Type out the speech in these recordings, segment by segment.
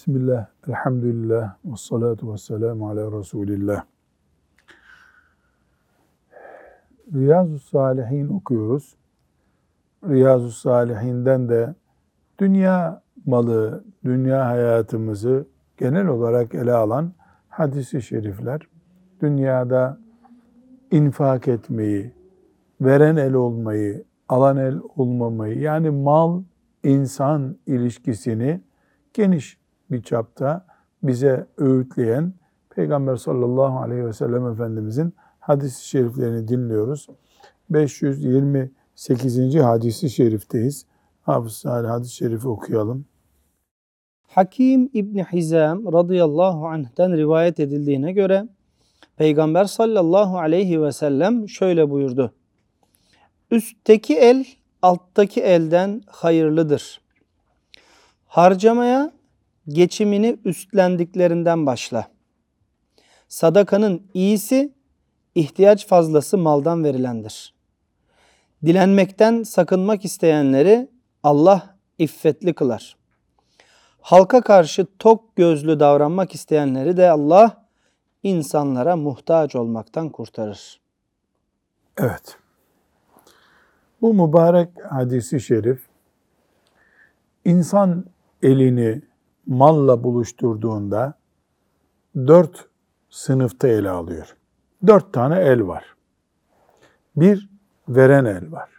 Bismillah, elhamdülillah, ve salatu ve selamu ala Resulillah. Riyazu Salihin okuyoruz. Riyazu Salihinden de dünya malı, dünya hayatımızı genel olarak ele alan hadisi şerifler, dünyada infak etmeyi, veren el olmayı, alan el olmamayı, yani mal, insan ilişkisini geniş bir çapta bize öğütleyen Peygamber sallallahu aleyhi ve sellem Efendimizin hadis-i şeriflerini dinliyoruz. 528. hadisi şerifteyiz. Hafız Salih hadis-i şerifi okuyalım. Hakim İbni Hizam radıyallahu anh'ten rivayet edildiğine göre Peygamber sallallahu aleyhi ve sellem şöyle buyurdu. Üstteki el alttaki elden hayırlıdır. Harcamaya geçimini üstlendiklerinden başla. Sadakanın iyisi ihtiyaç fazlası maldan verilendir. Dilenmekten sakınmak isteyenleri Allah iffetli kılar. Halka karşı tok gözlü davranmak isteyenleri de Allah insanlara muhtaç olmaktan kurtarır. Evet. Bu mübarek hadisi şerif insan elini malla buluşturduğunda dört sınıfta ele alıyor. Dört tane el var. Bir, veren el var.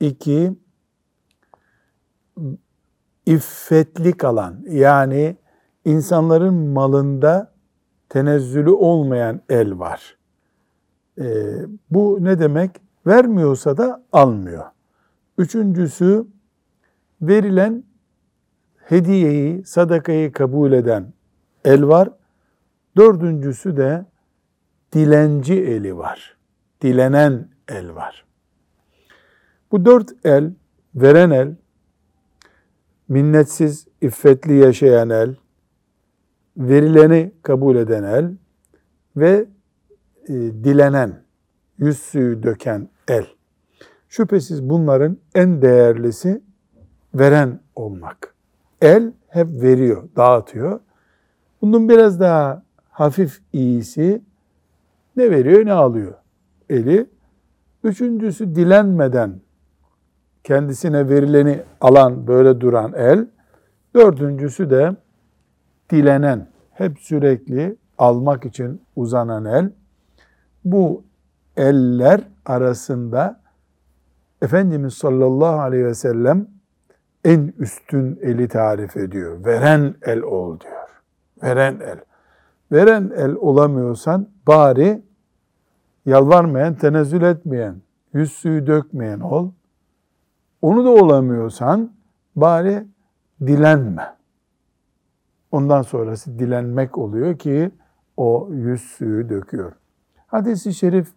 İki, iffetlik alan yani insanların malında tenezzülü olmayan el var. Ee, bu ne demek? Vermiyorsa da almıyor. Üçüncüsü verilen hediyeyi, sadakayı kabul eden el var. Dördüncüsü de dilenci eli var. Dilenen el var. Bu dört el, veren el, minnetsiz, iffetli yaşayan el, verileni kabul eden el ve e, dilenen, yüz suyu döken el. Şüphesiz bunların en değerlisi veren olmak. El hep veriyor, dağıtıyor. Bunun biraz daha hafif iyisi ne veriyor ne alıyor eli. Üçüncüsü dilenmeden kendisine verileni alan böyle duran el. Dördüncüsü de dilenen, hep sürekli almak için uzanan el. Bu eller arasında Efendimiz sallallahu aleyhi ve sellem en üstün eli tarif ediyor. Veren el ol diyor. Veren el. Veren el olamıyorsan bari yalvarmayan, tenezzül etmeyen, yüz suyu dökmeyen ol. Onu da olamıyorsan bari dilenme. Ondan sonrası dilenmek oluyor ki o yüz suyu döküyor. Hadis-i şerif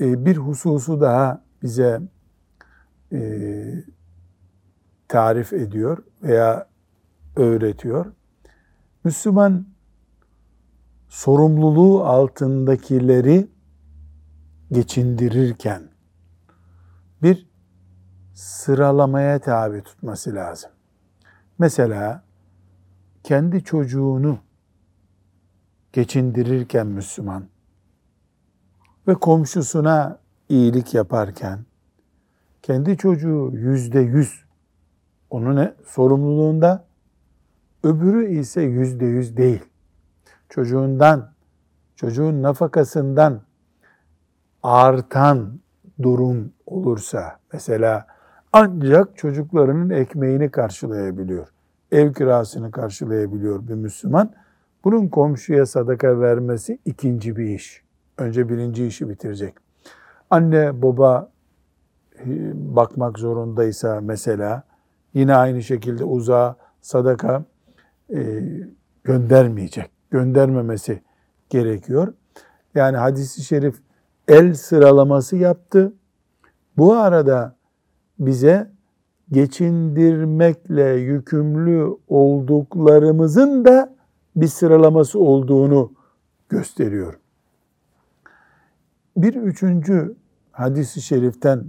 e, bir hususu daha bize e, tarif ediyor veya öğretiyor. Müslüman sorumluluğu altındakileri geçindirirken bir sıralamaya tabi tutması lazım. Mesela kendi çocuğunu geçindirirken Müslüman ve komşusuna iyilik yaparken kendi çocuğu yüzde yüz onun ne? sorumluluğunda öbürü ise yüzde yüz değil. Çocuğundan, çocuğun nafakasından artan durum olursa mesela ancak çocuklarının ekmeğini karşılayabiliyor. Ev kirasını karşılayabiliyor bir Müslüman. Bunun komşuya sadaka vermesi ikinci bir iş. Önce birinci işi bitirecek. Anne baba bakmak zorundaysa mesela yine aynı şekilde uzağa sadaka e, göndermeyecek. Göndermemesi gerekiyor. Yani hadisi şerif el sıralaması yaptı. Bu arada bize geçindirmekle yükümlü olduklarımızın da bir sıralaması olduğunu gösteriyor. Bir üçüncü hadisi şeriften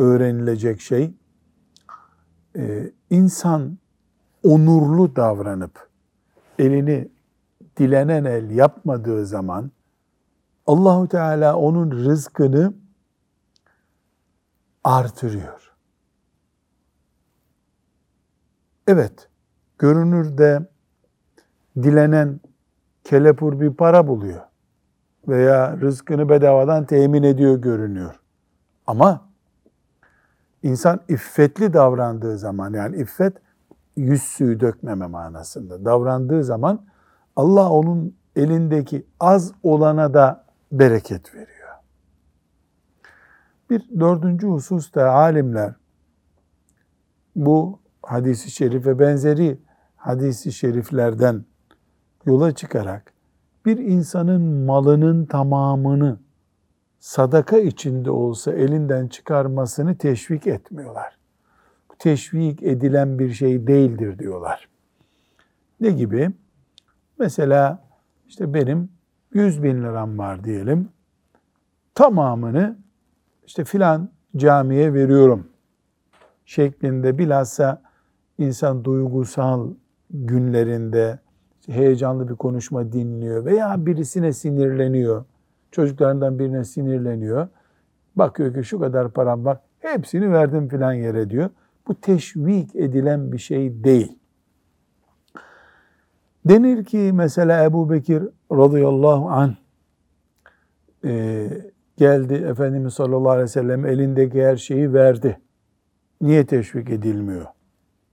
öğrenilecek şey, e, insan onurlu davranıp elini dilenen el yapmadığı zaman Allahu Teala onun rızkını artırıyor. Evet, görünürde dilenen kelepur bir para buluyor veya rızkını bedavadan temin ediyor görünüyor. Ama insan iffetli davrandığı zaman yani iffet yüz suyu dökmeme manasında davrandığı zaman Allah onun elindeki az olana da bereket veriyor. Bir dördüncü husus da alimler bu hadisi şerif ve benzeri hadisi şeriflerden yola çıkarak bir insanın malının tamamını sadaka içinde olsa elinden çıkarmasını teşvik etmiyorlar. Teşvik edilen bir şey değildir diyorlar. Ne gibi? Mesela işte benim 100 bin liram var diyelim. Tamamını işte filan camiye veriyorum şeklinde bilhassa insan duygusal günlerinde heyecanlı bir konuşma dinliyor veya birisine sinirleniyor. Çocuklarından birine sinirleniyor. Bakıyor ki şu kadar param var. Hepsini verdim filan yere diyor. Bu teşvik edilen bir şey değil. Denir ki mesela Ebu Bekir radıyallahu anh e, geldi Efendimiz sallallahu aleyhi ve sellem elindeki her şeyi verdi. Niye teşvik edilmiyor?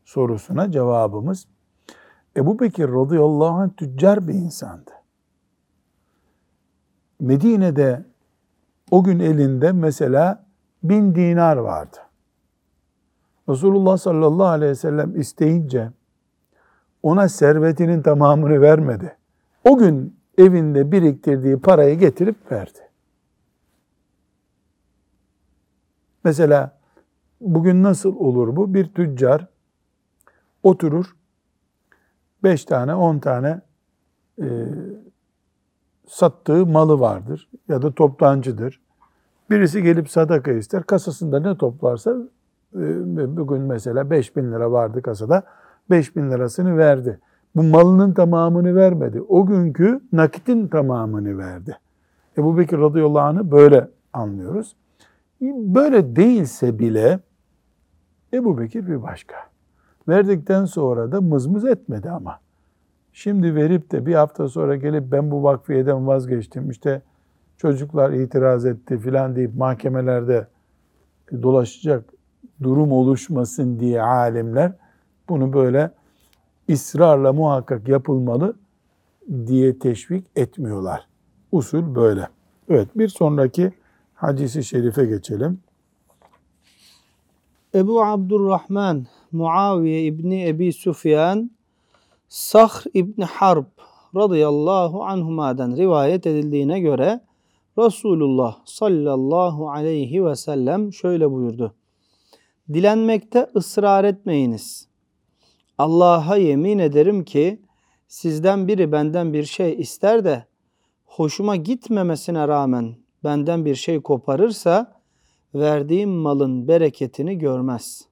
Sorusuna cevabımız Ebu Bekir radıyallahu anh tüccar bir insandı. Medine'de o gün elinde mesela bin dinar vardı. Resulullah sallallahu aleyhi ve sellem isteyince ona servetinin tamamını vermedi. O gün evinde biriktirdiği parayı getirip verdi. Mesela bugün nasıl olur bu? Bir tüccar oturur, beş tane, on tane e, sattığı malı vardır ya da toptancıdır. Birisi gelip sadaka ister, kasasında ne toplarsa e, bugün mesela 5 bin lira vardı kasada, 5 bin lirasını verdi. Bu malının tamamını vermedi. O günkü nakitin tamamını verdi. Ebu Bekir radıyallahu anh'ı böyle anlıyoruz. Böyle değilse bile Ebu Bekir bir başka. Verdikten sonra da mızmız etmedi ama. Şimdi verip de bir hafta sonra gelip ben bu vakfiyeden vazgeçtim. İşte çocuklar itiraz etti filan deyip mahkemelerde dolaşacak durum oluşmasın diye alimler bunu böyle ısrarla muhakkak yapılmalı diye teşvik etmiyorlar. Usul böyle. Evet bir sonraki hadisi şerife geçelim. Ebu Abdurrahman Muaviye İbni Ebi Süfyan Sahr İbni Harb radıyallahu anhuma'dan rivayet edildiğine göre Resulullah sallallahu aleyhi ve sellem şöyle buyurdu. Dilenmekte ısrar etmeyiniz. Allah'a yemin ederim ki sizden biri benden bir şey ister de hoşuma gitmemesine rağmen benden bir şey koparırsa verdiğim malın bereketini görmez.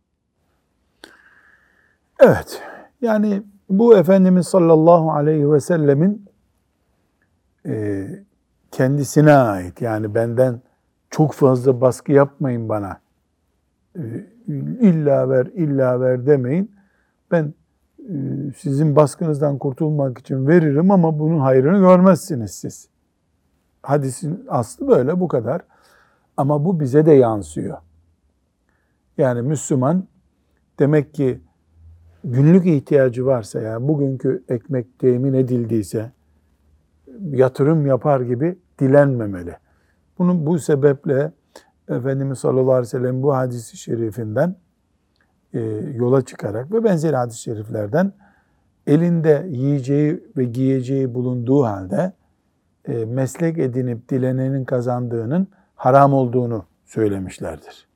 Evet. Yani bu Efendimiz sallallahu aleyhi ve sellemin e, kendisine ait. Yani benden çok fazla baskı yapmayın bana. E, illa ver, illa ver demeyin. Ben e, sizin baskınızdan kurtulmak için veririm ama bunun hayrını görmezsiniz siz. Hadisin aslı böyle bu kadar. Ama bu bize de yansıyor. Yani Müslüman demek ki günlük ihtiyacı varsa yani bugünkü ekmek temin edildiyse yatırım yapar gibi dilenmemeli. Bunun bu sebeple Efendimiz sallallahu aleyhi ve sellem bu hadisi şerifinden e, yola çıkarak ve benzeri hadis-i şeriflerden elinde yiyeceği ve giyeceği bulunduğu halde e, meslek edinip dilenenin kazandığının haram olduğunu söylemişlerdir.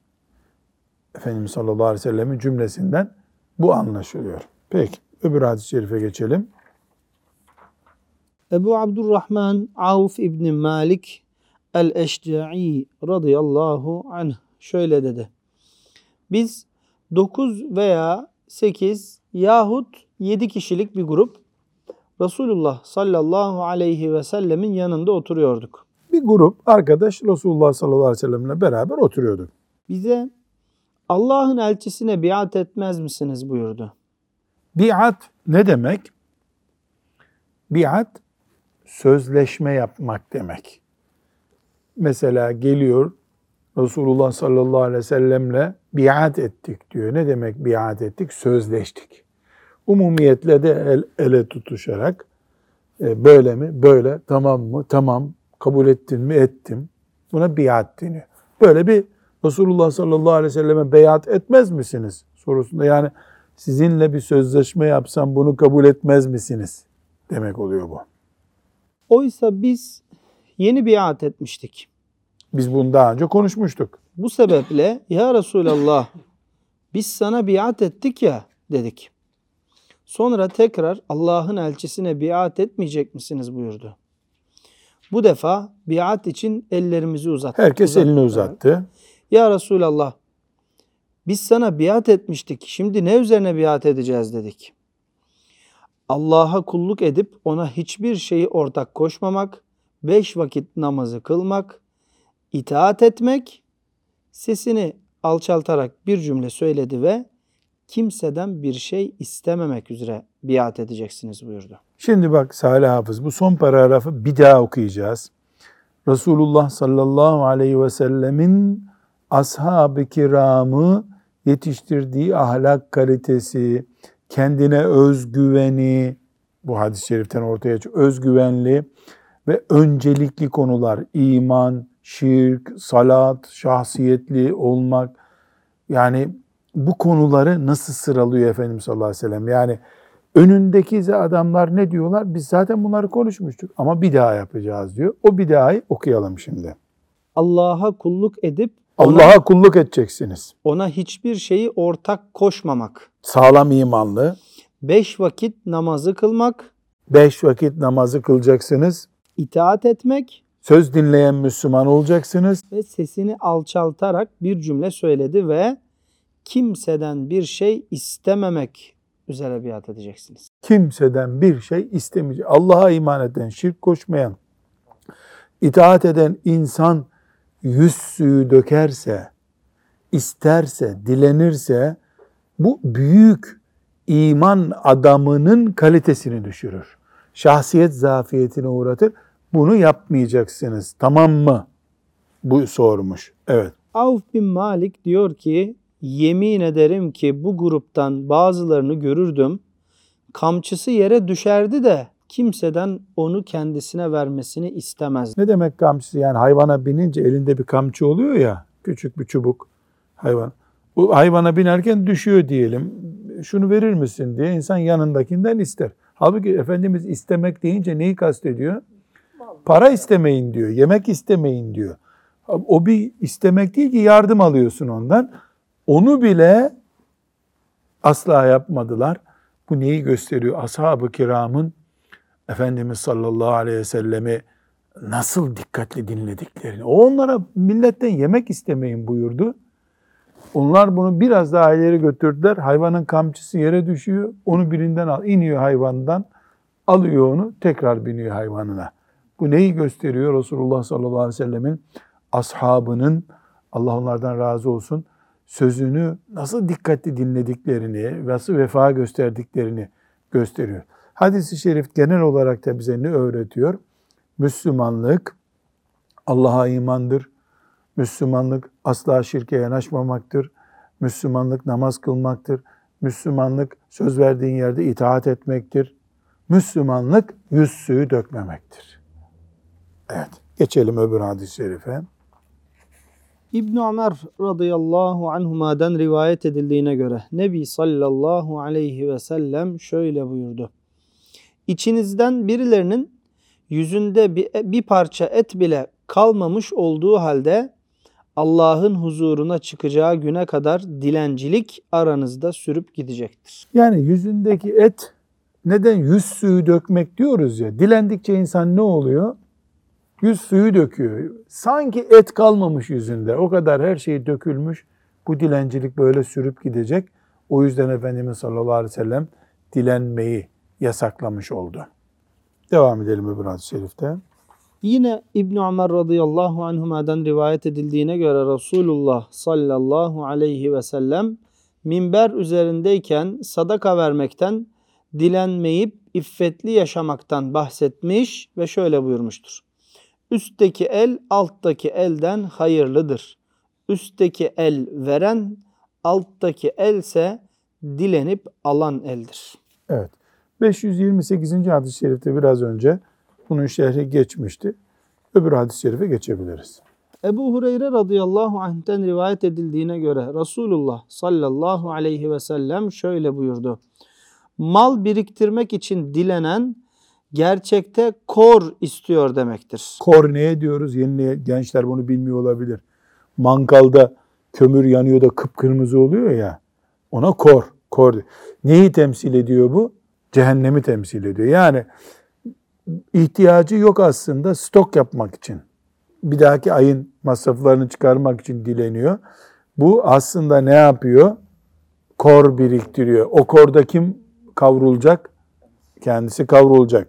Efendimiz sallallahu aleyhi ve sellemin cümlesinden bu anlaşılıyor. Peki öbür hadis-i şerife geçelim. Ebu Abdurrahman Avf İbni Malik el-Eşca'i radıyallahu anh şöyle dedi. Biz 9 veya 8 yahut 7 kişilik bir grup Resulullah sallallahu aleyhi ve sellemin yanında oturuyorduk. Bir grup arkadaş Resulullah sallallahu aleyhi ve sellemle beraber oturuyorduk. Bize Allah'ın elçisine biat etmez misiniz buyurdu. Biat ne demek? Biat sözleşme yapmak demek. Mesela geliyor Resulullah sallallahu aleyhi ve sellemle biat ettik diyor. Ne demek biat ettik? Sözleştik. Umumiyetle de el ele tutuşarak e, böyle mi? Böyle. Tamam mı? Tamam. Kabul ettin mi? Ettim. Buna biat deniyor. Böyle bir Resulullah sallallahu aleyhi ve selleme beyat etmez misiniz? sorusunda yani sizinle bir sözleşme yapsam bunu kabul etmez misiniz? Demek oluyor bu. Oysa biz yeni biat etmiştik. Biz bunu daha önce konuşmuştuk. Bu sebeple ya Resulallah biz sana biat ettik ya dedik. Sonra tekrar Allah'ın elçisine biat etmeyecek misiniz buyurdu. Bu defa biat için ellerimizi uzattık. Herkes uzattık. elini uzattı. Ya Resulallah biz sana biat etmiştik. Şimdi ne üzerine biat edeceğiz dedik. Allah'a kulluk edip ona hiçbir şeyi ortak koşmamak, beş vakit namazı kılmak, itaat etmek, sesini alçaltarak bir cümle söyledi ve kimseden bir şey istememek üzere biat edeceksiniz buyurdu. Şimdi bak Salih Hafız bu son paragrafı bir daha okuyacağız. Resulullah sallallahu aleyhi ve sellemin ashab-ı kiramı yetiştirdiği ahlak kalitesi, kendine özgüveni, bu hadis-i şeriften ortaya çıkıyor, özgüvenli ve öncelikli konular, iman, şirk, salat, şahsiyetli olmak, yani bu konuları nasıl sıralıyor Efendimiz sallallahu aleyhi ve sellem? Yani önündeki adamlar ne diyorlar? Biz zaten bunları konuşmuştuk ama bir daha yapacağız diyor. O bir dahayı okuyalım şimdi. Allah'a kulluk edip Allah'a kulluk edeceksiniz. ona hiçbir şeyi ortak koşmamak, Sağlam imanlı. beş vakit namazı kılmak, Beş vakit namazı kılacaksınız. itaat etmek Söz dinleyen Müslüman olacaksınız. ve sesini alçaltarak bir cümle söyledi ve kimseden bir şey istememek üzere biat edeceksiniz. Kimseden bir şey istemeyecek. Allah'a iman eden, şirk koşmayan, itaat eden insan yüz suyu dökerse, isterse, dilenirse bu büyük iman adamının kalitesini düşürür. Şahsiyet zafiyetine uğratır. Bunu yapmayacaksınız. Tamam mı? Bu sormuş. Evet. Avf bin Malik diyor ki yemin ederim ki bu gruptan bazılarını görürdüm. Kamçısı yere düşerdi de kimseden onu kendisine vermesini istemez. Ne demek kamçısı? Yani hayvana binince elinde bir kamçı oluyor ya, küçük bir çubuk hayvan. O hayvana binerken düşüyor diyelim. Şunu verir misin diye insan yanındakinden ister. Halbuki Efendimiz istemek deyince neyi kastediyor? Para istemeyin diyor, yemek istemeyin diyor. O bir istemek değil ki yardım alıyorsun ondan. Onu bile asla yapmadılar. Bu neyi gösteriyor? Ashab-ı kiramın Efendimiz sallallahu aleyhi ve sellemi nasıl dikkatli dinlediklerini. O onlara milletten yemek istemeyin buyurdu. Onlar bunu biraz daha ileri götürdüler. Hayvanın kamçısı yere düşüyor. Onu birinden al, iniyor hayvandan. Alıyor onu, tekrar biniyor hayvanına. Bu neyi gösteriyor? Resulullah sallallahu aleyhi ve sellemin ashabının, Allah onlardan razı olsun, sözünü nasıl dikkatli dinlediklerini, nasıl vefa gösterdiklerini gösteriyor. Hadis-i şerif genel olarak da bize ne öğretiyor? Müslümanlık Allah'a imandır. Müslümanlık asla şirke yanaşmamaktır. Müslümanlık namaz kılmaktır. Müslümanlık söz verdiğin yerde itaat etmektir. Müslümanlık yüz suyu dökmemektir. Evet, geçelim öbür hadis-i şerife. İbn Ömer radıyallahu anhuma'dan rivayet edildiğine göre Nebi sallallahu aleyhi ve sellem şöyle buyurdu. İçinizden birilerinin yüzünde bir, parça et bile kalmamış olduğu halde Allah'ın huzuruna çıkacağı güne kadar dilencilik aranızda sürüp gidecektir. Yani yüzündeki et neden yüz suyu dökmek diyoruz ya. Dilendikçe insan ne oluyor? Yüz suyu döküyor. Sanki et kalmamış yüzünde. O kadar her şey dökülmüş. Bu dilencilik böyle sürüp gidecek. O yüzden Efendimiz sallallahu aleyhi ve sellem dilenmeyi yasaklamış oldu. Devam edelim öbür hadis-i şerifte. Yine İbn Ömer radıyallahu anhuma'dan rivayet edildiğine göre Resulullah sallallahu aleyhi ve sellem minber üzerindeyken sadaka vermekten, dilenmeyip iffetli yaşamaktan bahsetmiş ve şöyle buyurmuştur. Üstteki el alttaki elden hayırlıdır. Üstteki el veren, alttaki else dilenip alan eldir. Evet. 528. hadis-i şerifte biraz önce bunun şerhi geçmişti. Öbür hadis-i şerife geçebiliriz. Ebu Hureyre radıyallahu anh'ten rivayet edildiğine göre Resulullah sallallahu aleyhi ve sellem şöyle buyurdu. Mal biriktirmek için dilenen gerçekte kor istiyor demektir. Kor neye diyoruz? Yeni gençler bunu bilmiyor olabilir. Mangalda kömür yanıyor da kıpkırmızı oluyor ya. Ona kor. Kor. Neyi temsil ediyor bu? Cehennemi temsil ediyor. Yani ihtiyacı yok aslında stok yapmak için. Bir dahaki ayın masraflarını çıkarmak için dileniyor. Bu aslında ne yapıyor? Kor biriktiriyor. O korda kim kavrulacak? Kendisi kavrulacak.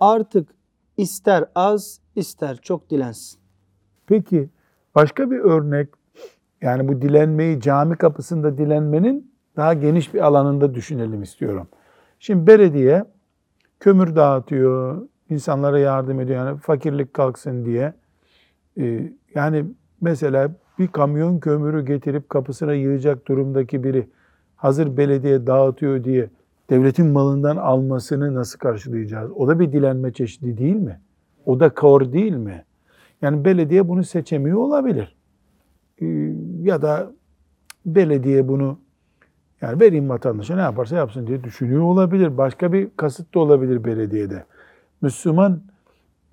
Artık ister az ister çok dilensin. Peki başka bir örnek yani bu dilenmeyi cami kapısında dilenmenin daha geniş bir alanında düşünelim istiyorum. Şimdi belediye kömür dağıtıyor, insanlara yardım ediyor yani fakirlik kalksın diye. Ee, yani mesela bir kamyon kömürü getirip kapısına yığacak durumdaki biri hazır belediye dağıtıyor diye devletin malından almasını nasıl karşılayacağız? O da bir dilenme çeşidi değil mi? O da kor değil mi? Yani belediye bunu seçemiyor olabilir. Ee, ya da belediye bunu yani vereyim vatandaşa ne yaparsa yapsın diye düşünüyor olabilir. Başka bir kasıt da olabilir belediyede. Müslüman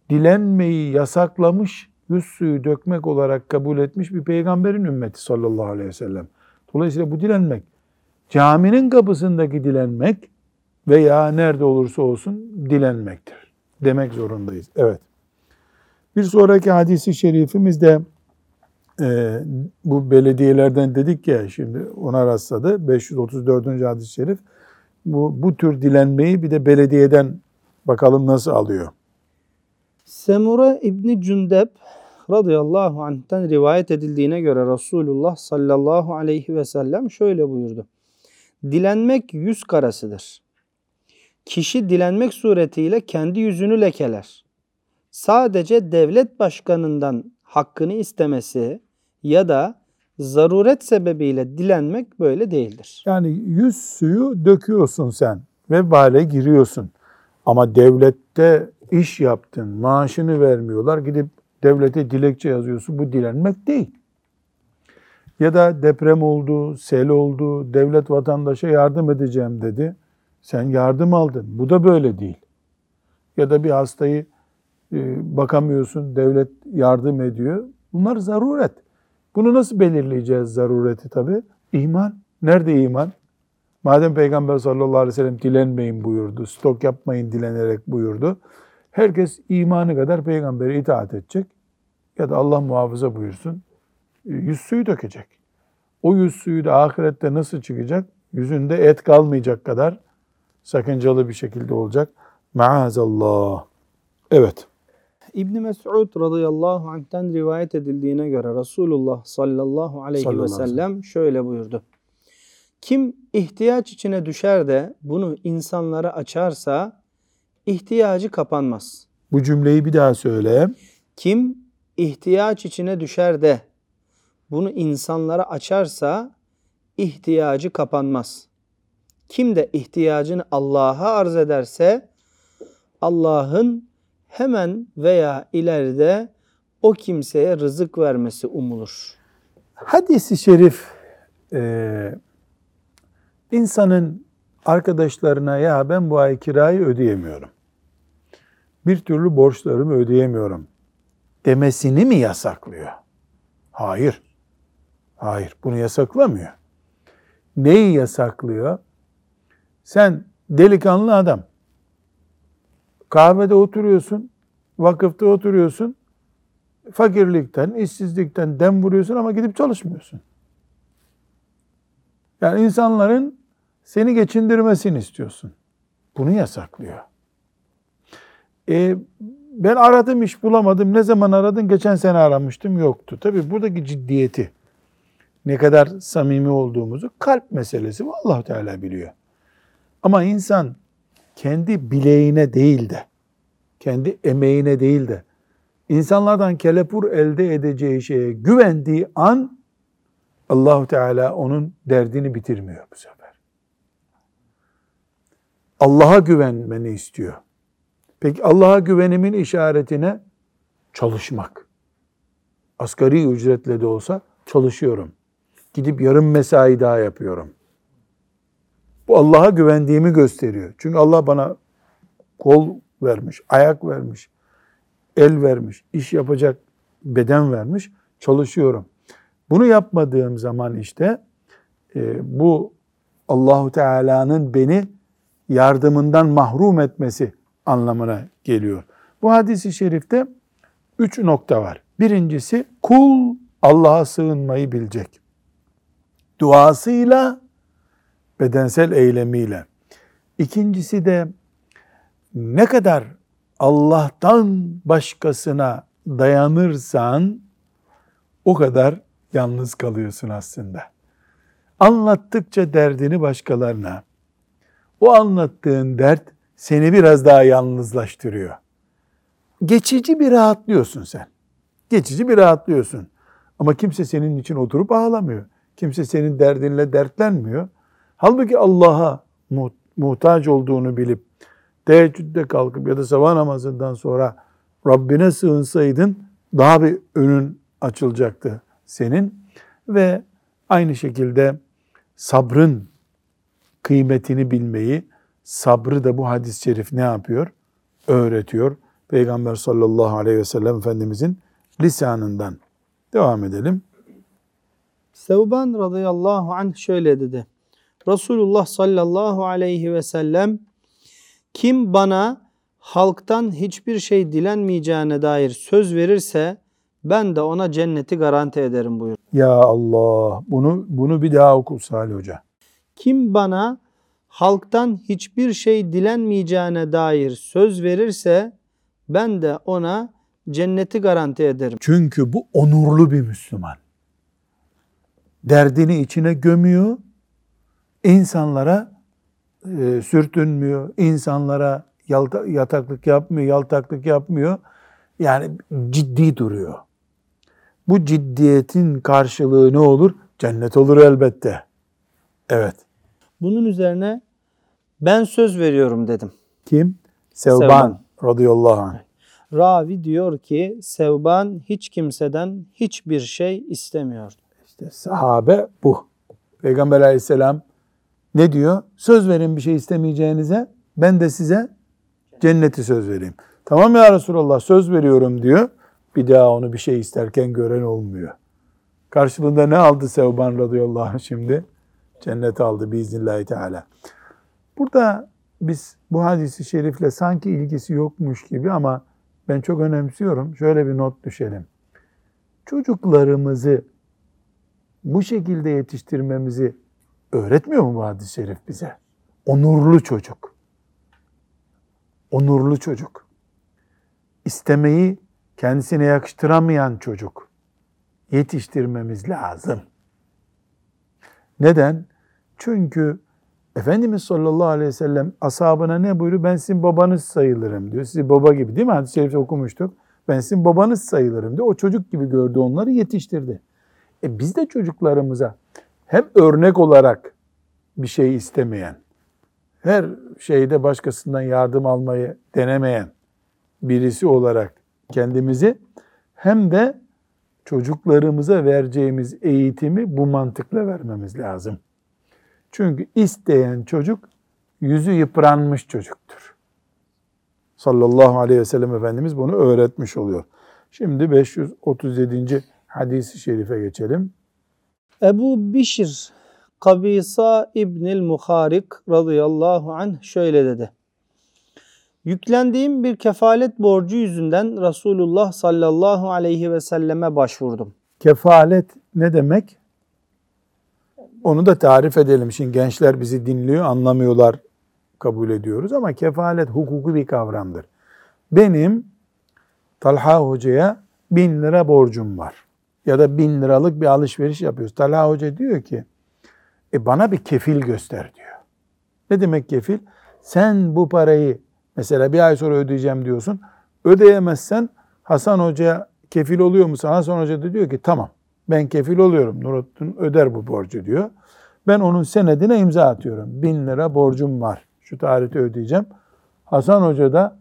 dilenmeyi yasaklamış, yüz suyu dökmek olarak kabul etmiş bir peygamberin ümmeti sallallahu aleyhi ve sellem. Dolayısıyla bu dilenmek, caminin kapısındaki dilenmek veya nerede olursa olsun dilenmektir. Demek zorundayız. Evet. Bir sonraki hadisi şerifimizde e, bu belediyelerden dedik ya şimdi ona rastladı. 534. hadis-i şerif. Bu, bu tür dilenmeyi bir de belediyeden bakalım nasıl alıyor. Semura İbni Cündep radıyallahu anh'ten rivayet edildiğine göre Resulullah sallallahu aleyhi ve sellem şöyle buyurdu. Dilenmek yüz karasıdır. Kişi dilenmek suretiyle kendi yüzünü lekeler. Sadece devlet başkanından hakkını istemesi ya da zaruret sebebiyle dilenmek böyle değildir. Yani yüz suyu döküyorsun sen ve vale giriyorsun. Ama devlette iş yaptın, maaşını vermiyorlar. Gidip devlete dilekçe yazıyorsun. Bu dilenmek değil. Ya da deprem oldu, sel oldu, devlet vatandaşa yardım edeceğim dedi. Sen yardım aldın. Bu da böyle değil. Ya da bir hastayı e, bakamıyorsun, devlet yardım ediyor. Bunlar zaruret. Bunu nasıl belirleyeceğiz zarureti tabi? İman. Nerede iman? Madem Peygamber sallallahu aleyhi ve sellem dilenmeyin buyurdu, stok yapmayın dilenerek buyurdu. Herkes imanı kadar peygambere itaat edecek ya da Allah muhafaza buyursun e, yüz suyu dökecek. O yüz suyu da ahirette nasıl çıkacak? Yüzünde et kalmayacak kadar sakıncalı bir şekilde olacak. Maazallah. Evet. İbn Mes'ud radıyallahu anh'ten rivayet edildiğine göre Resulullah sallallahu aleyhi Sallallahu ve sellem şöyle buyurdu. Kim ihtiyaç içine düşer de bunu insanlara açarsa ihtiyacı kapanmaz. Bu cümleyi bir daha söyle. Kim ihtiyaç içine düşer de bunu insanlara açarsa ihtiyacı kapanmaz. Kim de ihtiyacını Allah'a arz ederse Allah'ın hemen veya ileride o kimseye rızık vermesi umulur. Hadis-i şerif e, insanın arkadaşlarına ya ben bu ay kirayı ödeyemiyorum. Bir türlü borçlarımı ödeyemiyorum demesini mi yasaklıyor? Hayır. Hayır. Bunu yasaklamıyor. Neyi yasaklıyor? Sen delikanlı adam. Kahvede oturuyorsun, vakıfta oturuyorsun. Fakirlikten, işsizlikten dem vuruyorsun ama gidip çalışmıyorsun. Yani insanların seni geçindirmesini istiyorsun. Bunu yasaklıyor. E, ben aradım iş bulamadım. Ne zaman aradın? Geçen sene aramıştım. Yoktu. Tabii buradaki ciddiyeti ne kadar samimi olduğumuzu kalp meselesi Allah Teala biliyor. Ama insan kendi bileğine değil de kendi emeğine değil de insanlardan kelepur elde edeceği şeye güvendiği an Allahu Teala onun derdini bitirmiyor bu sefer. Allah'a güvenmeni istiyor. Peki Allah'a güvenimin işaretine çalışmak. Asgari ücretle de olsa çalışıyorum. Gidip yarım mesai daha yapıyorum. Bu Allah'a güvendiğimi gösteriyor. Çünkü Allah bana kol vermiş, ayak vermiş, el vermiş, iş yapacak beden vermiş. Çalışıyorum. Bunu yapmadığım zaman işte e, bu Allahu Teala'nın beni yardımından mahrum etmesi anlamına geliyor. Bu hadisi şerifte üç nokta var. Birincisi kul Allah'a sığınmayı bilecek. Duasıyla, bedensel eylemiyle. İkincisi de ne kadar Allah'tan başkasına dayanırsan o kadar yalnız kalıyorsun aslında. Anlattıkça derdini başkalarına, o anlattığın dert seni biraz daha yalnızlaştırıyor. Geçici bir rahatlıyorsun sen. Geçici bir rahatlıyorsun. Ama kimse senin için oturup ağlamıyor. Kimse senin derdinle dertlenmiyor. Halbuki Allah'a muhtaç olduğunu bilip teheccüde kalkıp ya da sabah namazından sonra Rabbine sığınsaydın daha bir önün açılacaktı senin ve aynı şekilde sabrın kıymetini bilmeyi, sabrı da bu hadis-i şerif ne yapıyor? Öğretiyor. Peygamber sallallahu aleyhi ve sellem Efendimizin lisanından. Devam edelim. Sevban radıyallahu anh şöyle dedi. Resulullah sallallahu aleyhi ve sellem kim bana halktan hiçbir şey dilenmeyeceğine dair söz verirse ben de ona cenneti garanti ederim buyur. Ya Allah bunu bunu bir daha oku Salih Hoca. Kim bana halktan hiçbir şey dilenmeyeceğine dair söz verirse ben de ona cenneti garanti ederim. Çünkü bu onurlu bir Müslüman. Derdini içine gömüyor, insanlara e, sürtünmüyor, insanlara yalta, yataklık yapmıyor, yaltaklık yapmıyor. Yani ciddi duruyor. Bu ciddiyetin karşılığı ne olur? Cennet olur elbette. Evet. Bunun üzerine ben söz veriyorum dedim. Kim? Sevban, Sevban. radıyallahu anh. Ravi diyor ki Sevban hiç kimseden hiçbir şey istemiyor. İşte sahabe bu. Peygamber aleyhisselam ne diyor? Söz verin bir şey istemeyeceğinize ben de size cenneti söz vereyim. Tamam ya Resulallah söz veriyorum diyor. Bir daha onu bir şey isterken gören olmuyor. Karşılığında ne aldı Sevban radıyallahu anh şimdi? Cennet aldı biiznillahü teala. Burada biz bu hadisi şerifle sanki ilgisi yokmuş gibi ama ben çok önemsiyorum. Şöyle bir not düşelim. Çocuklarımızı bu şekilde yetiştirmemizi öğretmiyor mu bu hadis-i şerif bize? Onurlu çocuk. Onurlu çocuk. İstemeyi kendisine yakıştıramayan çocuk. Yetiştirmemiz lazım. Neden? Çünkü Efendimiz sallallahu aleyhi ve sellem ashabına ne buyuruyor? Ben sizin babanız sayılırım diyor. Sizi baba gibi değil mi? Hadis-i şerifte okumuştuk. Ben sizin babanız sayılırım diyor. O çocuk gibi gördü onları yetiştirdi. E biz de çocuklarımıza hem örnek olarak bir şey istemeyen, her şeyde başkasından yardım almayı denemeyen birisi olarak kendimizi hem de çocuklarımıza vereceğimiz eğitimi bu mantıkla vermemiz lazım. Çünkü isteyen çocuk yüzü yıpranmış çocuktur. Sallallahu aleyhi ve sellem Efendimiz bunu öğretmiş oluyor. Şimdi 537. hadisi şerife geçelim. Ebu Bişir Kabisa İbnil Muharik radıyallahu anh şöyle dedi. Yüklendiğim bir kefalet borcu yüzünden Resulullah sallallahu aleyhi ve selleme başvurdum. Kefalet ne demek? onu da tarif edelim. Şimdi gençler bizi dinliyor, anlamıyorlar, kabul ediyoruz ama kefalet hukuku bir kavramdır. Benim Talha Hoca'ya bin lira borcum var. Ya da bin liralık bir alışveriş yapıyoruz. Talha Hoca diyor ki, e bana bir kefil göster diyor. Ne demek kefil? Sen bu parayı mesela bir ay sonra ödeyeceğim diyorsun. Ödeyemezsen Hasan Hoca'ya kefil oluyor musun? Hasan Hoca da diyor ki tamam ben kefil oluyorum. Nurattin öder bu borcu diyor. Ben onun senedine imza atıyorum. Bin lira borcum var. Şu tarihte ödeyeceğim. Hasan Hoca da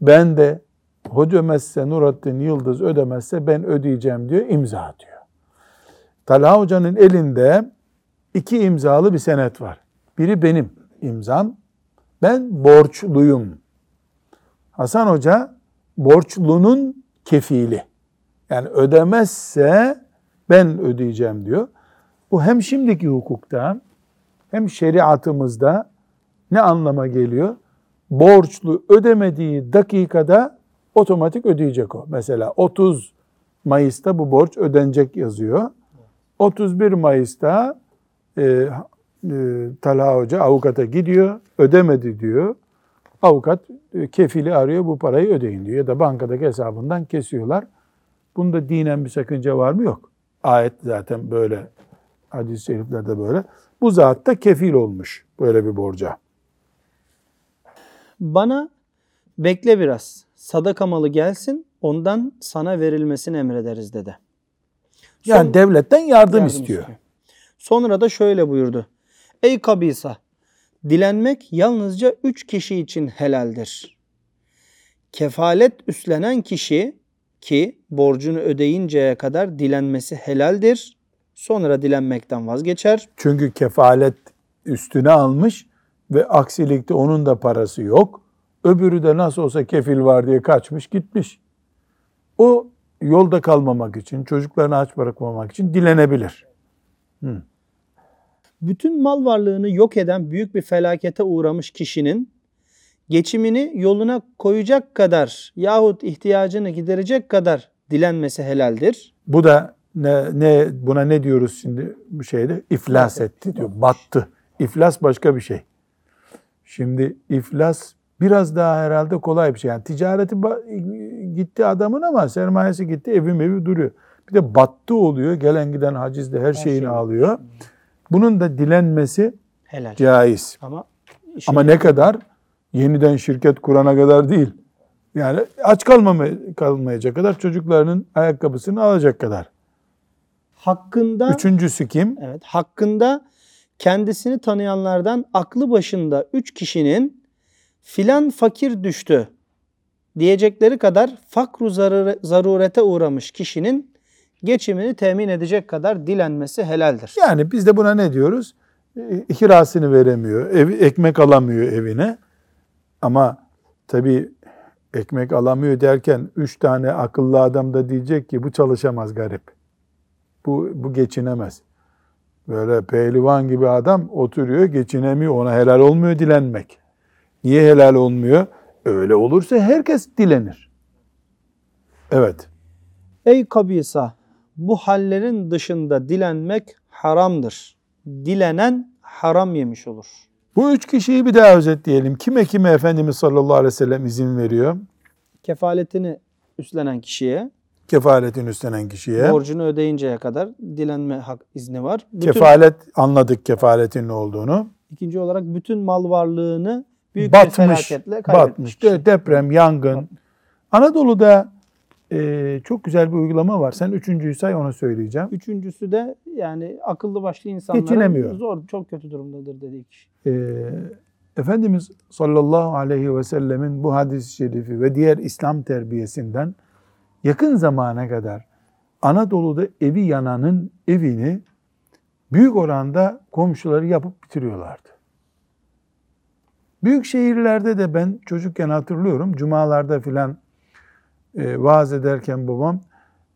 ben de hoca ödemezse Nurattin Yıldız ödemezse ben ödeyeceğim diyor. imza atıyor. Talha Hoca'nın elinde iki imzalı bir senet var. Biri benim imzam. Ben borçluyum. Hasan Hoca borçlunun kefili. Yani ödemezse ben ödeyeceğim diyor. Bu hem şimdiki hukukta hem şeriatımızda ne anlama geliyor? Borçlu ödemediği dakikada otomatik ödeyecek o. Mesela 30 Mayıs'ta bu borç ödenecek yazıyor. 31 Mayıs'ta e, e, Talha Hoca avukata gidiyor, ödemedi diyor. Avukat e, kefili arıyor, bu parayı ödeyin diyor. Ya da bankadaki hesabından kesiyorlar. Bunda dinen bir sakınca var mı? Yok. Ayet zaten böyle, hadis-i şeriflerde böyle. Bu zat da kefil olmuş böyle bir borca. Bana bekle biraz. Sadaka malı gelsin. Ondan sana verilmesini emrederiz dedi. Yani Son- devletten yardım, yardım istiyor. Sonra da şöyle buyurdu. Ey kabisa! Dilenmek yalnızca üç kişi için helaldir. Kefalet üstlenen kişi ki borcunu ödeyinceye kadar dilenmesi helaldir. Sonra dilenmekten vazgeçer. Çünkü kefalet üstüne almış ve aksilikte onun da parası yok. Öbürü de nasıl olsa kefil var diye kaçmış gitmiş. O yolda kalmamak için, çocuklarını aç bırakmamak için dilenebilir. Bütün mal varlığını yok eden büyük bir felakete uğramış kişinin geçimini yoluna koyacak kadar yahut ihtiyacını giderecek kadar dilenmesi helaldir. Bu da ne, ne buna ne diyoruz şimdi bu şeyde? İflas etti diyor. Battı. İflas başka bir şey. Şimdi iflas biraz daha herhalde kolay bir şey. Yani ticareti gitti adamın ama sermayesi gitti, evi evi duruyor. Bir de battı oluyor. Gelen giden hacizde her şeyini şeyi. alıyor. Bunun da dilenmesi Helal. caiz. Ama işin- Ama ne kadar? Yeniden şirket kurana kadar değil. Yani aç kalmamaya, kalmayacak kadar çocuklarının ayakkabısını alacak kadar. hakkında Üçüncüsü kim? evet hakkında kendisini tanıyanlardan aklı başında üç kişinin filan fakir düştü diyecekleri kadar fakru zarure- zarurete uğramış kişinin geçimini temin edecek kadar dilenmesi helaldir. Yani biz de buna ne diyoruz? E, Kirasını veremiyor, ev, ekmek alamıyor evine. Ama tabii ekmek alamıyor derken üç tane akıllı adam da diyecek ki bu çalışamaz garip. Bu, bu geçinemez. Böyle pehlivan gibi adam oturuyor geçinemiyor ona helal olmuyor dilenmek. Niye helal olmuyor? Öyle olursa herkes dilenir. Evet. Ey kabisa bu hallerin dışında dilenmek haramdır. Dilenen haram yemiş olur. Bu üç kişiyi bir daha özetleyelim. Kime kime Efendimiz sallallahu aleyhi ve sellem izin veriyor? Kefaletini üstlenen kişiye Kefaletin üstlenen kişiye. borcunu ödeyinceye kadar dilenme hak izni var. Bütün, Kefalet anladık kefaletin ne olduğunu. ikinci olarak bütün mal varlığını büyük bir batmış, felaketle kaybetmiş. batmış. De- Deprem, yangın. Anadolu'da e, çok güzel bir uygulama var. Sen üçüncüyü say onu söyleyeceğim. Üçüncüsü de yani akıllı başlı insanların zor, çok kötü durumdadır dediği kişi. E, Efendimiz sallallahu aleyhi ve sellemin bu hadis-i şerifi ve diğer İslam terbiyesinden yakın zamana kadar Anadolu'da evi yananın evini büyük oranda komşuları yapıp bitiriyorlardı. Büyük şehirlerde de ben çocukken hatırlıyorum. Cumalarda filan e, vaaz ederken babam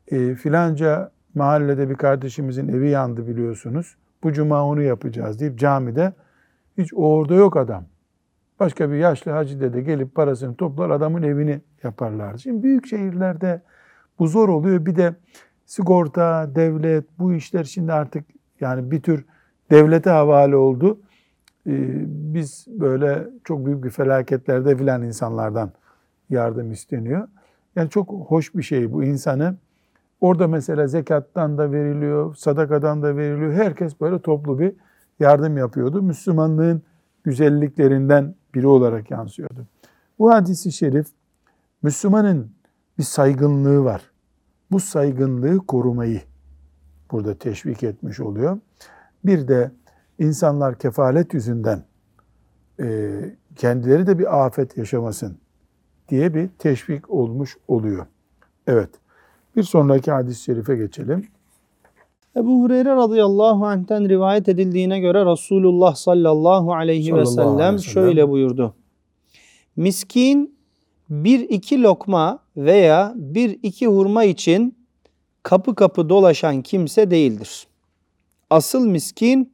e, filanca mahallede bir kardeşimizin evi yandı biliyorsunuz. Bu cuma onu yapacağız deyip camide hiç orada yok adam. Başka bir yaşlı hacı dede gelip parasını toplar adamın evini yaparlardı. Şimdi büyük şehirlerde bu zor oluyor. Bir de sigorta, devlet bu işler şimdi artık yani bir tür devlete havale oldu. Ee, biz böyle çok büyük bir felaketlerde filan insanlardan yardım isteniyor. Yani çok hoş bir şey bu insanı. Orada mesela zekattan da veriliyor, sadakadan da veriliyor. Herkes böyle toplu bir yardım yapıyordu. Müslümanlığın güzelliklerinden biri olarak yansıyordu. Bu hadisi şerif Müslümanın bir saygınlığı var. Bu saygınlığı korumayı burada teşvik etmiş oluyor. Bir de insanlar kefalet yüzünden e, kendileri de bir afet yaşamasın diye bir teşvik olmuş oluyor. Evet. Bir sonraki hadis-i şerife geçelim. Ebu Hureyre radıyallahu anh'ten rivayet edildiğine göre Resulullah sallallahu aleyhi ve Sallallahu sellem. şöyle buyurdu. Miskin bir iki lokma veya bir iki hurma için kapı kapı dolaşan kimse değildir. Asıl miskin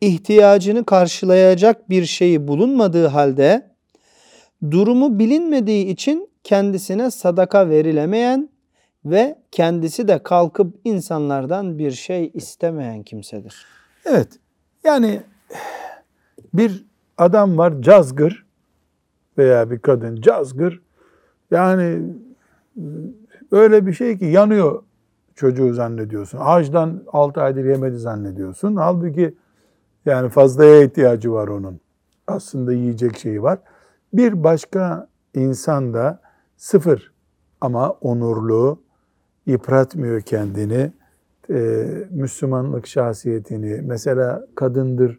ihtiyacını karşılayacak bir şeyi bulunmadığı halde durumu bilinmediği için kendisine sadaka verilemeyen ve kendisi de kalkıp insanlardan bir şey istemeyen kimsedir. Evet. Yani bir adam var cazgır veya bir kadın cazgır. Yani öyle bir şey ki yanıyor çocuğu zannediyorsun. Ağaçtan 6 aydır yemedi zannediyorsun. Halbuki yani fazlaya ihtiyacı var onun. Aslında yiyecek şeyi var. Bir başka insan da sıfır ama onurlu, yıpratmıyor kendini. Ee, Müslümanlık şahsiyetini, mesela kadındır,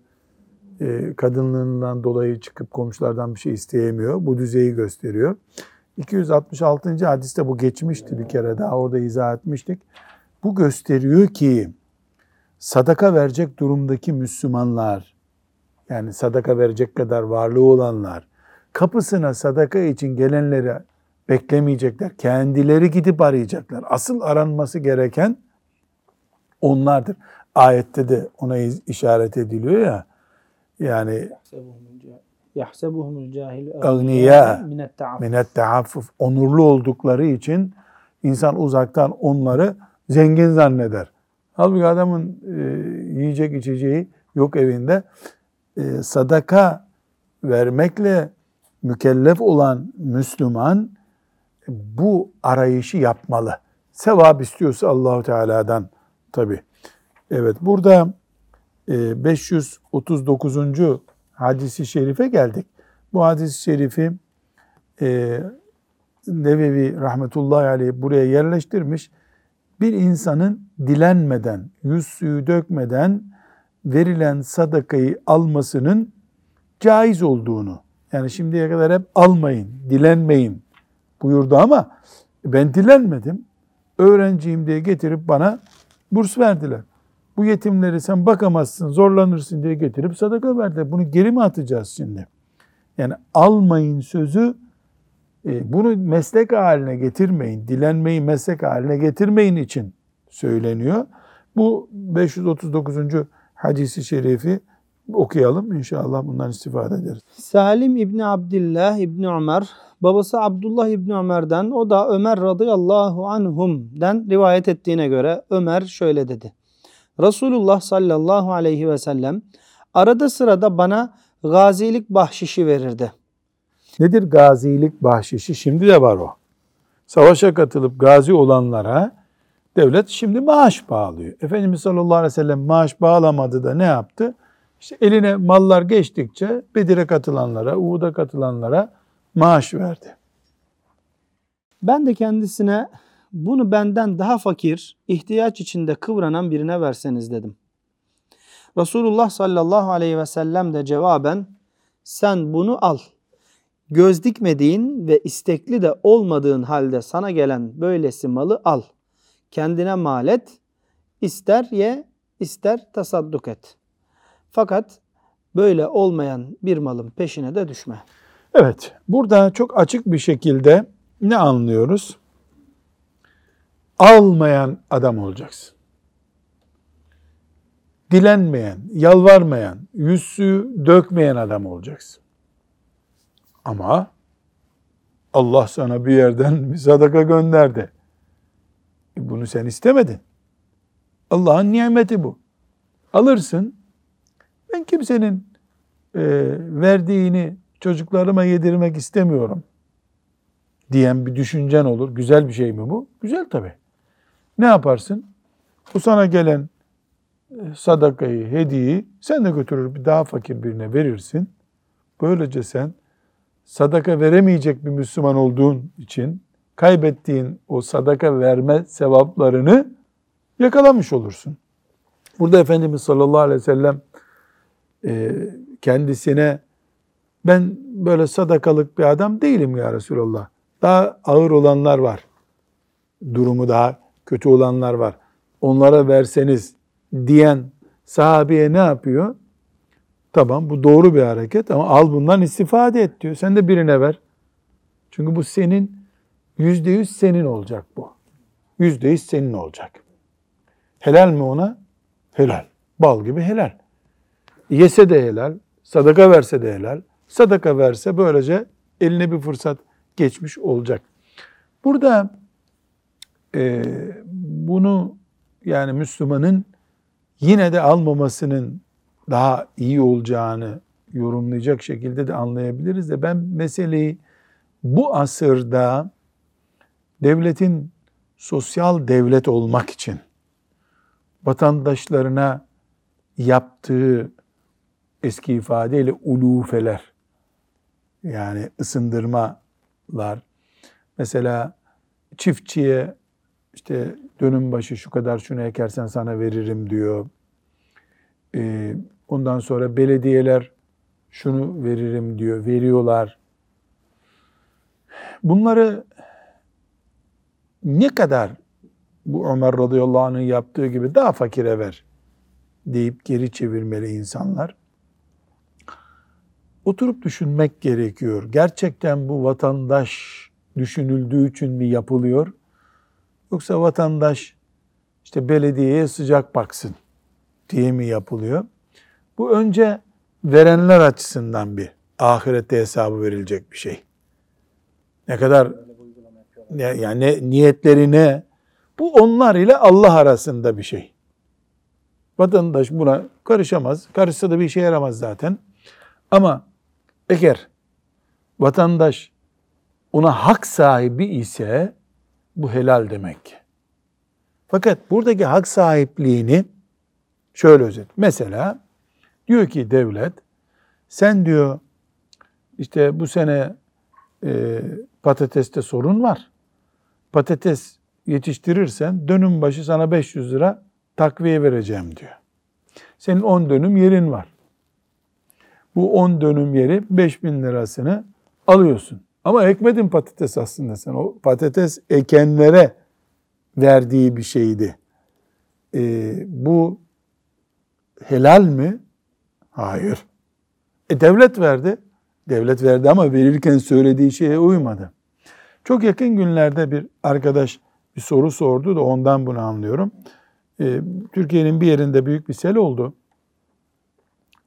e, kadınlığından dolayı çıkıp komşulardan bir şey isteyemiyor. Bu düzeyi gösteriyor. 266. hadiste bu geçmişti bir kere daha orada izah etmiştik. Bu gösteriyor ki sadaka verecek durumdaki Müslümanlar yani sadaka verecek kadar varlığı olanlar kapısına sadaka için gelenleri beklemeyecekler. Kendileri gidip arayacaklar. Asıl aranması gereken onlardır. Ayette de ona işaret ediliyor ya. Yani Yahsebuhumul cahil Agniya. minet ta'affuf. onurlu oldukları için insan uzaktan onları zengin zanneder. Halbuki adamın e, yiyecek içeceği yok evinde. E, sadaka vermekle mükellef olan Müslüman bu arayışı yapmalı. Sevap istiyorsa Allahu Teala'dan tabi. Evet burada e, 539. hadisi şerife geldik. Bu hadis-i şerifi e, Nevevi rahmetullahi aleyh buraya yerleştirmiş. Bir insanın dilenmeden, yüz suyu dökmeden verilen sadakayı almasının caiz olduğunu, yani şimdiye kadar hep almayın, dilenmeyin buyurdu ama ben dilenmedim. Öğrenciyim diye getirip bana burs verdiler. Bu yetimleri sen bakamazsın, zorlanırsın diye getirip sadaka verdiler. Bunu geri mi atacağız şimdi? Yani almayın sözü bunu meslek haline getirmeyin, dilenmeyi meslek haline getirmeyin için söyleniyor. Bu 539. hadisi şerifi okuyalım. İnşallah bundan istifade ederiz. Salim İbni Abdillah İbni Ömer, babası Abdullah İbni Ömer'den, o da Ömer radıyallahu anhum'den rivayet ettiğine göre Ömer şöyle dedi. Resulullah sallallahu aleyhi ve sellem arada sırada bana gazilik bahşişi verirdi. Nedir gazilik bahşişi? Şimdi de var o. Savaşa katılıp gazi olanlara devlet şimdi maaş bağlıyor. Efendimiz sallallahu aleyhi ve sellem maaş bağlamadı da ne yaptı? İşte eline mallar geçtikçe Bedir'e katılanlara, Uhud'a katılanlara maaş verdi. Ben de kendisine bunu benden daha fakir, ihtiyaç içinde kıvranan birine verseniz dedim. Resulullah sallallahu aleyhi ve sellem de cevaben sen bunu al. Göz dikmediğin ve istekli de olmadığın halde sana gelen böylesi malı al. Kendine mal et, ister ye, ister tasadduk et. Fakat böyle olmayan bir malın peşine de düşme. Evet, burada çok açık bir şekilde ne anlıyoruz? Almayan adam olacaksın. Dilenmeyen, yalvarmayan, yüzü dökmeyen adam olacaksın. Ama Allah sana bir yerden bir sadaka gönderdi. E Bunu sen istemedin. Allah'ın nimeti bu. Alırsın, Ben kimsenin e, verdiğini çocuklarıma yedirmek istemiyorum diyen bir düşüncen olur. Güzel bir şey mi bu? Güzel tabii. Ne yaparsın? Bu sana gelen e, sadakayı, hediyeyi sen de götürür bir daha fakir birine verirsin. Böylece sen sadaka veremeyecek bir Müslüman olduğun için kaybettiğin o sadaka verme sevaplarını yakalamış olursun. Burada Efendimiz sallallahu aleyhi ve sellem e, kendisine ben böyle sadakalık bir adam değilim ya Resulallah. Daha ağır olanlar var. Durumu daha kötü olanlar var. Onlara verseniz diyen sahabeye ne yapıyor? Tamam bu doğru bir hareket ama al bundan istifade et diyor. Sen de birine ver. Çünkü bu senin yüzde yüz senin olacak bu. Yüzde yüz senin olacak. Helal mi ona? Helal. Bal gibi helal. Yese de helal. Sadaka verse de helal. Sadaka verse böylece eline bir fırsat geçmiş olacak. Burada e, bunu yani Müslümanın yine de almamasının daha iyi olacağını yorumlayacak şekilde de anlayabiliriz de ben meseleyi bu asırda devletin sosyal devlet olmak için vatandaşlarına yaptığı eski ifadeyle ulufeler yani ısındırmalar mesela çiftçiye işte dönüm başı şu kadar şunu ekersen sana veririm diyor. Ee, ondan sonra belediyeler şunu veririm diyor, veriyorlar. Bunları ne kadar bu Ömer radıyallahu anh'ın yaptığı gibi daha fakire ver deyip geri çevirmeli insanlar. Oturup düşünmek gerekiyor. Gerçekten bu vatandaş düşünüldüğü için mi yapılıyor? Yoksa vatandaş işte belediyeye sıcak baksın diye mi yapılıyor? Bu önce verenler açısından bir ahirette hesabı verilecek bir şey. Ne kadar yani niyetleri ne? Bu onlar ile Allah arasında bir şey. Vatandaş buna karışamaz. Karışsa da bir işe yaramaz zaten. Ama eğer vatandaş ona hak sahibi ise bu helal demek. Fakat buradaki hak sahipliğini şöyle özet. Mesela diyor ki devlet sen diyor işte bu sene e, patateste sorun var. Patates yetiştirirsen dönüm başı sana 500 lira takviye vereceğim diyor. Senin 10 dönüm yerin var. Bu 10 dönüm yeri 5000 lirasını alıyorsun. Ama ekmedin patates aslında sen. O patates ekenlere verdiği bir şeydi. Ee, bu helal mi? Hayır. E devlet verdi. Devlet verdi ama verirken söylediği şeye uymadı. Çok yakın günlerde bir arkadaş bir soru sordu da ondan bunu anlıyorum. Ee, Türkiye'nin bir yerinde büyük bir sel oldu.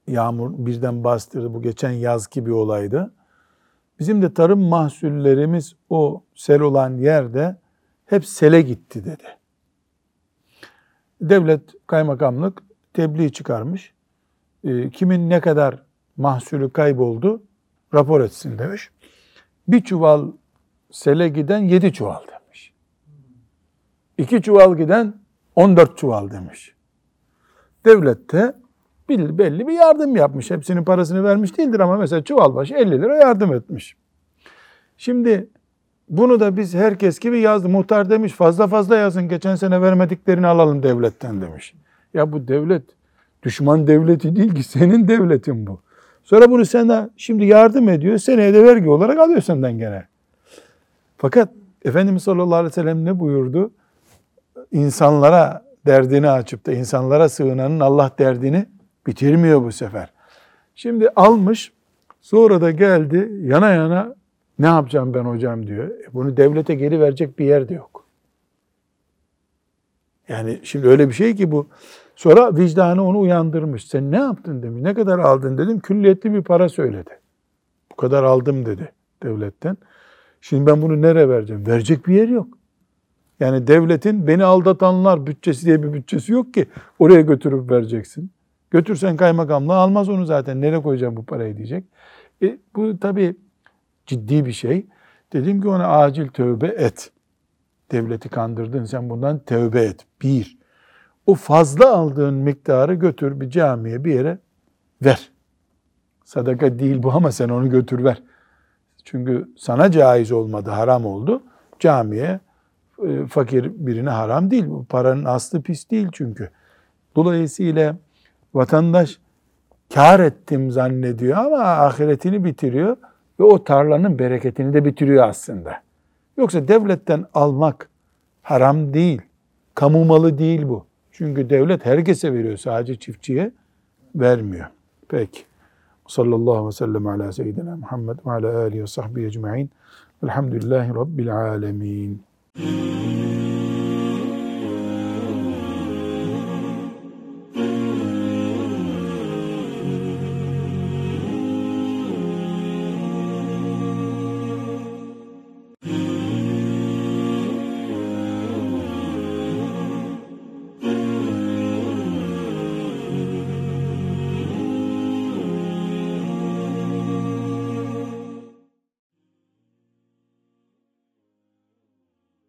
Yağmur birden bastırdı. Bu geçen yazki bir olaydı. Bizim de tarım mahsullerimiz o sel olan yerde hep sele gitti dedi. Devlet kaymakamlık tebliğ çıkarmış. E, kimin ne kadar mahsulü kayboldu rapor etsin demiş. Bir çuval sele giden yedi çuval demiş. İki çuval giden on dört çuval demiş. Devlet de belli bir yardım yapmış. Hepsinin parasını vermiş değildir ama mesela çuval başı 50 lira yardım etmiş. Şimdi bunu da biz herkes gibi yazdı. Muhtar demiş fazla fazla yazın. Geçen sene vermediklerini alalım devletten demiş. Ya bu devlet düşman devleti değil ki senin devletin bu. Sonra bunu sana şimdi yardım ediyor. Seneye de vergi olarak alıyor senden gene. Fakat Efendimiz sallallahu aleyhi ve sellem ne buyurdu? İnsanlara derdini açıp da insanlara sığınanın Allah derdini bitirmiyor bu sefer. Şimdi almış sonra da geldi yana yana ne yapacağım ben hocam diyor. E bunu devlete geri verecek bir yer de yok. Yani şimdi öyle bir şey ki bu. Sonra vicdanı onu uyandırmış. Sen ne yaptın demiş. Ne kadar aldın dedim. Külliyetli bir para söyledi. Bu kadar aldım dedi devletten. Şimdi ben bunu nereye vereceğim? Verecek bir yer yok. Yani devletin beni aldatanlar bütçesi diye bir bütçesi yok ki oraya götürüp vereceksin. Götürsen kaymakamlığa almaz onu zaten. Nereye koyacağım bu parayı diyecek. E, bu tabii ciddi bir şey. Dedim ki ona acil tövbe et. Devleti kandırdın sen bundan tövbe et. Bir. O fazla aldığın miktarı götür bir camiye bir yere ver. Sadaka değil bu ama sen onu götür ver. Çünkü sana caiz olmadı, haram oldu. Camiye e, fakir birine haram değil. Bu paranın aslı pis değil çünkü. Dolayısıyla vatandaş kar ettim zannediyor ama ahiretini bitiriyor ve o tarlanın bereketini de bitiriyor aslında. Yoksa devletten almak haram değil. Kamu malı değil bu. Çünkü devlet herkese veriyor sadece çiftçiye vermiyor. Peki. Sallallahu aleyhi ve sellem ala seyyidina Muhammed ve ala alihi ve sahbihi ecma'in. Velhamdülillahi Rabbil alemin.